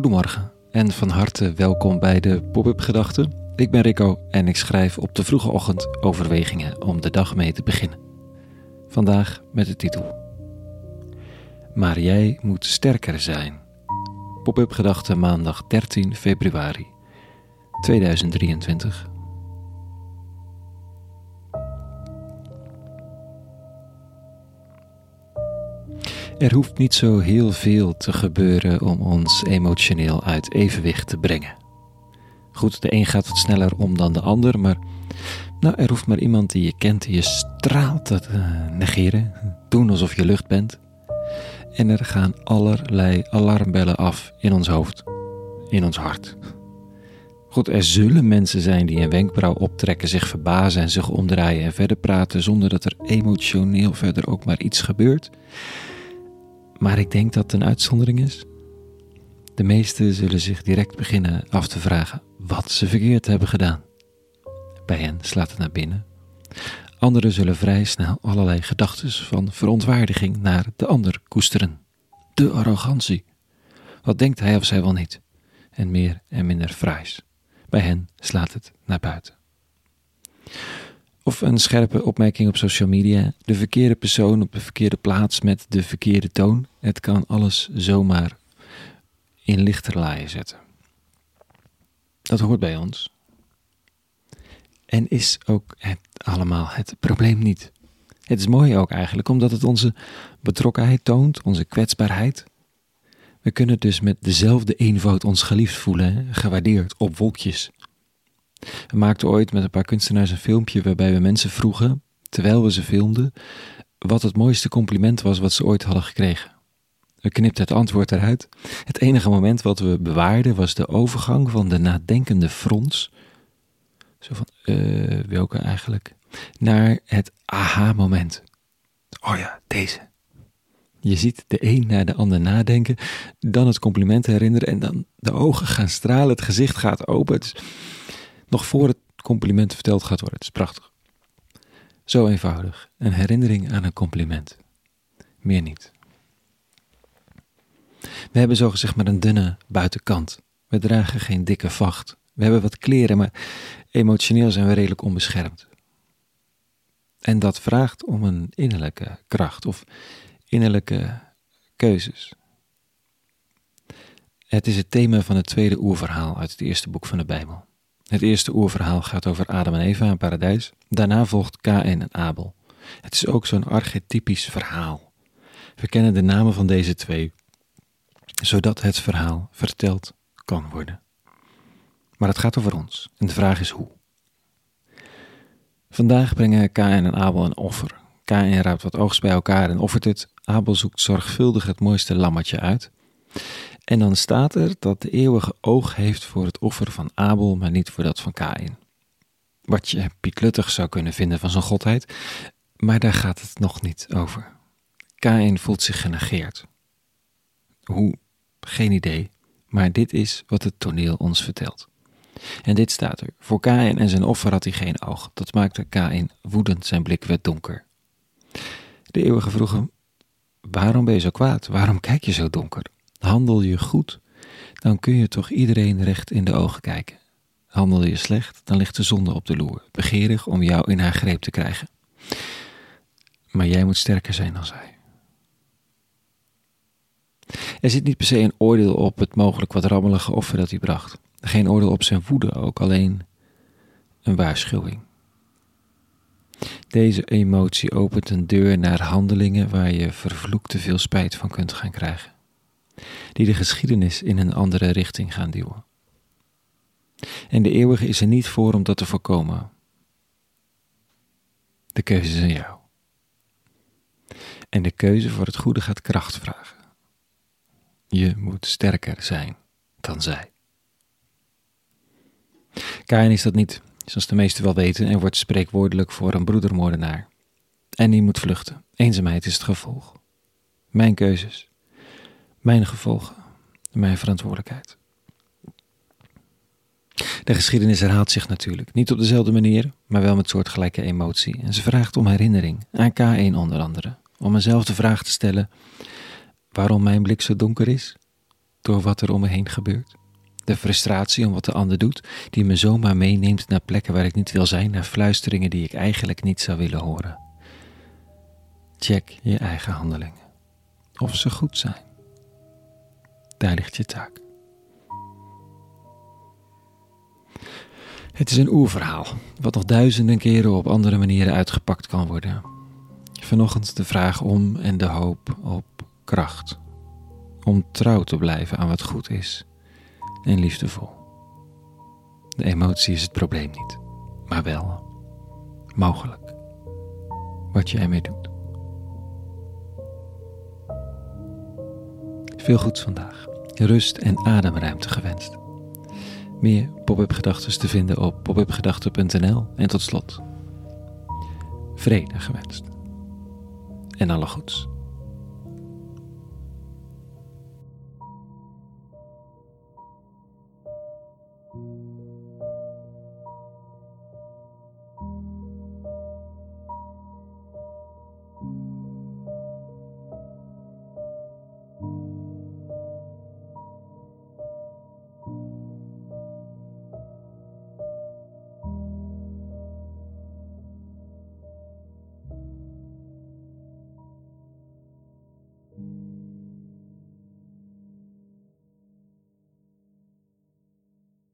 Goedemorgen en van harte welkom bij de Pop-up Gedachten. Ik ben Rico en ik schrijf op de vroege ochtend overwegingen om de dag mee te beginnen. Vandaag met de titel Maar jij moet sterker zijn. Pop-up Gedachten maandag 13 februari 2023. Er hoeft niet zo heel veel te gebeuren om ons emotioneel uit evenwicht te brengen. Goed, de een gaat wat sneller om dan de ander, maar nou, er hoeft maar iemand die je kent, die je straalt te uh, negeren, doen alsof je lucht bent. En er gaan allerlei alarmbellen af in ons hoofd, in ons hart. Goed, er zullen mensen zijn die een wenkbrauw optrekken, zich verbazen en zich omdraaien en verder praten zonder dat er emotioneel verder ook maar iets gebeurt. Maar ik denk dat het een uitzondering is. De meesten zullen zich direct beginnen af te vragen wat ze verkeerd hebben gedaan. Bij hen slaat het naar binnen. Anderen zullen vrij snel allerlei gedachten van verontwaardiging naar de ander koesteren. De arrogantie. Wat denkt hij of zij wel niet? En meer en minder fraais. Bij hen slaat het naar buiten. Of een scherpe opmerking op social media. De verkeerde persoon op de verkeerde plaats met de verkeerde toon. Het kan alles zomaar in lichterlaaien zetten. Dat hoort bij ons. En is ook het allemaal het probleem niet. Het is mooi ook eigenlijk, omdat het onze betrokkenheid toont, onze kwetsbaarheid. We kunnen dus met dezelfde eenvoud ons geliefd voelen, gewaardeerd op wolkjes. We maakten ooit met een paar kunstenaars een filmpje waarbij we mensen vroegen, terwijl we ze filmden, wat het mooiste compliment was wat ze ooit hadden gekregen. We knipten het antwoord eruit. Het enige moment wat we bewaarden was de overgang van de nadenkende frons, zo van, uh, welke eigenlijk, naar het aha-moment. Oh ja, deze. Je ziet de een naar de ander nadenken, dan het compliment herinneren en dan de ogen gaan stralen, het gezicht gaat open. Het nog voor het compliment verteld gaat worden. Het is prachtig. Zo eenvoudig. Een herinnering aan een compliment. Meer niet. We hebben zo gezegd maar een dunne buitenkant. We dragen geen dikke vacht. We hebben wat kleren, maar emotioneel zijn we redelijk onbeschermd. En dat vraagt om een innerlijke kracht of innerlijke keuzes. Het is het thema van het tweede oerverhaal uit het eerste boek van de Bijbel. Het eerste oerverhaal gaat over Adam en Eva in paradijs. Daarna volgt Kain en Abel. Het is ook zo'n archetypisch verhaal. We kennen de namen van deze twee, zodat het verhaal verteld kan worden. Maar het gaat over ons en de vraag is hoe. Vandaag brengen Kain en Abel een offer. Kain raapt wat oogst bij elkaar en offert het. Abel zoekt zorgvuldig het mooiste lammetje uit. En dan staat er dat de eeuwige oog heeft voor het offer van Abel, maar niet voor dat van Kain. Wat je pietluttig zou kunnen vinden van zijn godheid, maar daar gaat het nog niet over. Kain voelt zich genegeerd. Hoe? Geen idee, maar dit is wat het toneel ons vertelt. En dit staat er. Voor Kain en zijn offer had hij geen oog. Dat maakte Kain woedend, zijn blik werd donker. De eeuwige vroeg hem, waarom ben je zo kwaad? Waarom kijk je zo donker? Handel je goed, dan kun je toch iedereen recht in de ogen kijken. Handel je slecht, dan ligt de zonde op de loer, begeerig om jou in haar greep te krijgen. Maar jij moet sterker zijn dan zij. Er zit niet per se een oordeel op het mogelijk wat rammelige offer dat hij bracht. Geen oordeel op zijn woede, ook alleen een waarschuwing. Deze emotie opent een deur naar handelingen waar je vervloekt te veel spijt van kunt gaan krijgen die de geschiedenis in een andere richting gaan duwen. En de eeuwige is er niet voor om dat te voorkomen. De keuze is aan jou. En de keuze voor het goede gaat kracht vragen. Je moet sterker zijn dan zij. Kain is dat niet, zoals de meesten wel weten, en wordt spreekwoordelijk voor een broedermoordenaar. En die moet vluchten. Eenzaamheid is het gevolg. Mijn keuzes, mijn gevolgen, mijn verantwoordelijkheid. De geschiedenis herhaalt zich natuurlijk, niet op dezelfde manier, maar wel met soortgelijke emotie. En ze vraagt om herinnering, aan K1 onder andere, om mezelf de vraag te stellen waarom mijn blik zo donker is. door wat er om me heen gebeurt. De frustratie om wat de ander doet, die me zomaar meeneemt naar plekken waar ik niet wil zijn, naar fluisteringen die ik eigenlijk niet zou willen horen. Check je eigen handelingen. Of ze goed zijn. Daar ligt je taak. Het is een oerverhaal, wat nog duizenden keren op andere manieren uitgepakt kan worden. Vanochtend de vraag om en de hoop op kracht. Om trouw te blijven aan wat goed is en liefdevol. De emotie is het probleem niet, maar wel mogelijk wat je ermee doet. Veel goeds vandaag. Rust en ademruimte gewenst. Meer pop-up gedachten te vinden op popupgedachten.nl en tot slot. Vrede gewenst. En alle goeds.